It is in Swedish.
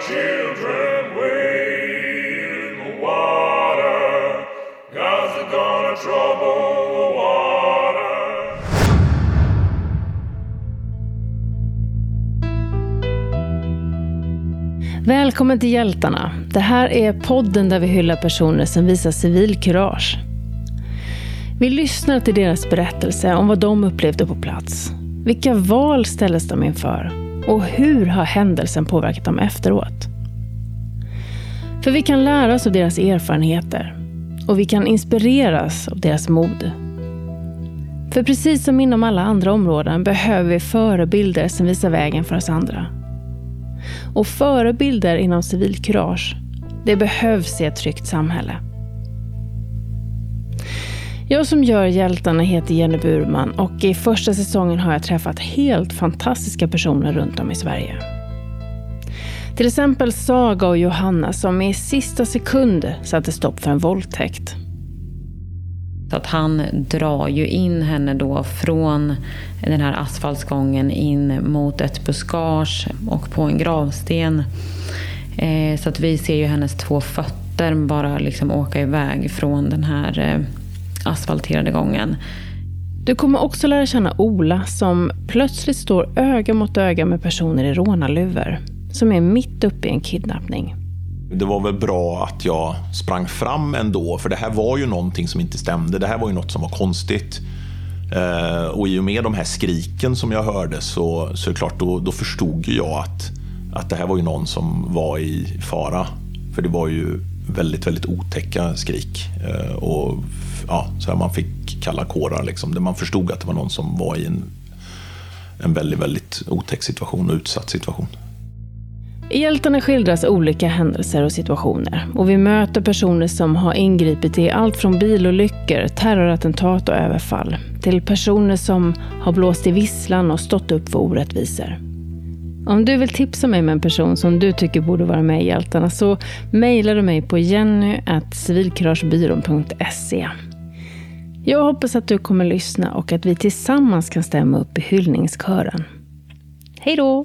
children wade in the water. God's gonna trouble the water. Välkommen till Hjältarna. Det här är podden där vi hyllar personer som visar civil kurage. Vi lyssnar till deras berättelse om vad de upplevde på plats. Vilka val ställdes de inför? Och hur har händelsen påverkat dem efteråt? För vi kan lära oss av deras erfarenheter och vi kan inspireras av deras mod. För precis som inom alla andra områden behöver vi förebilder som visar vägen för oss andra. Och förebilder inom civilkurage, det behövs i ett tryggt samhälle. Jag som gör Hjältarna heter Jenny Burman och i första säsongen har jag träffat helt fantastiska personer runt om i Sverige. Till exempel Saga och Johanna som i sista sekund satte stopp för en våldtäkt. Så att han drar ju in henne då från den här asfaltsgången in mot ett buskage och på en gravsten. Eh, så att vi ser ju hennes två fötter bara liksom åka iväg från den här eh, asfalterade gången. Du kommer också lära känna Ola som plötsligt står öga mot öga med personer i rånarluvor som är mitt uppe i en kidnappning. Det var väl bra att jag sprang fram ändå, för det här var ju någonting som inte stämde. Det här var ju något som var konstigt. Eh, och i och med de här skriken som jag hörde så, så är det klart, då, då förstod jag att, att det här var ju någon som var i fara. För det var ju väldigt, väldigt otäcka skrik. Eh, och ja, så här man fick kalla kårar liksom. Där man förstod att det var någon som var i en, en väldigt, väldigt otäck situation och utsatt situation. I Hjältarna skildras olika händelser och situationer och vi möter personer som har ingripit i allt från bilolyckor, terrorattentat och överfall till personer som har blåst i visslan och stått upp för orättvisor. Om du vill tipsa mig med en person som du tycker borde vara med i Hjältarna så mejlar du mig på jenny.civilkuragebyrån.se. Jag hoppas att du kommer lyssna och att vi tillsammans kan stämma upp i hyllningskören. Hej då!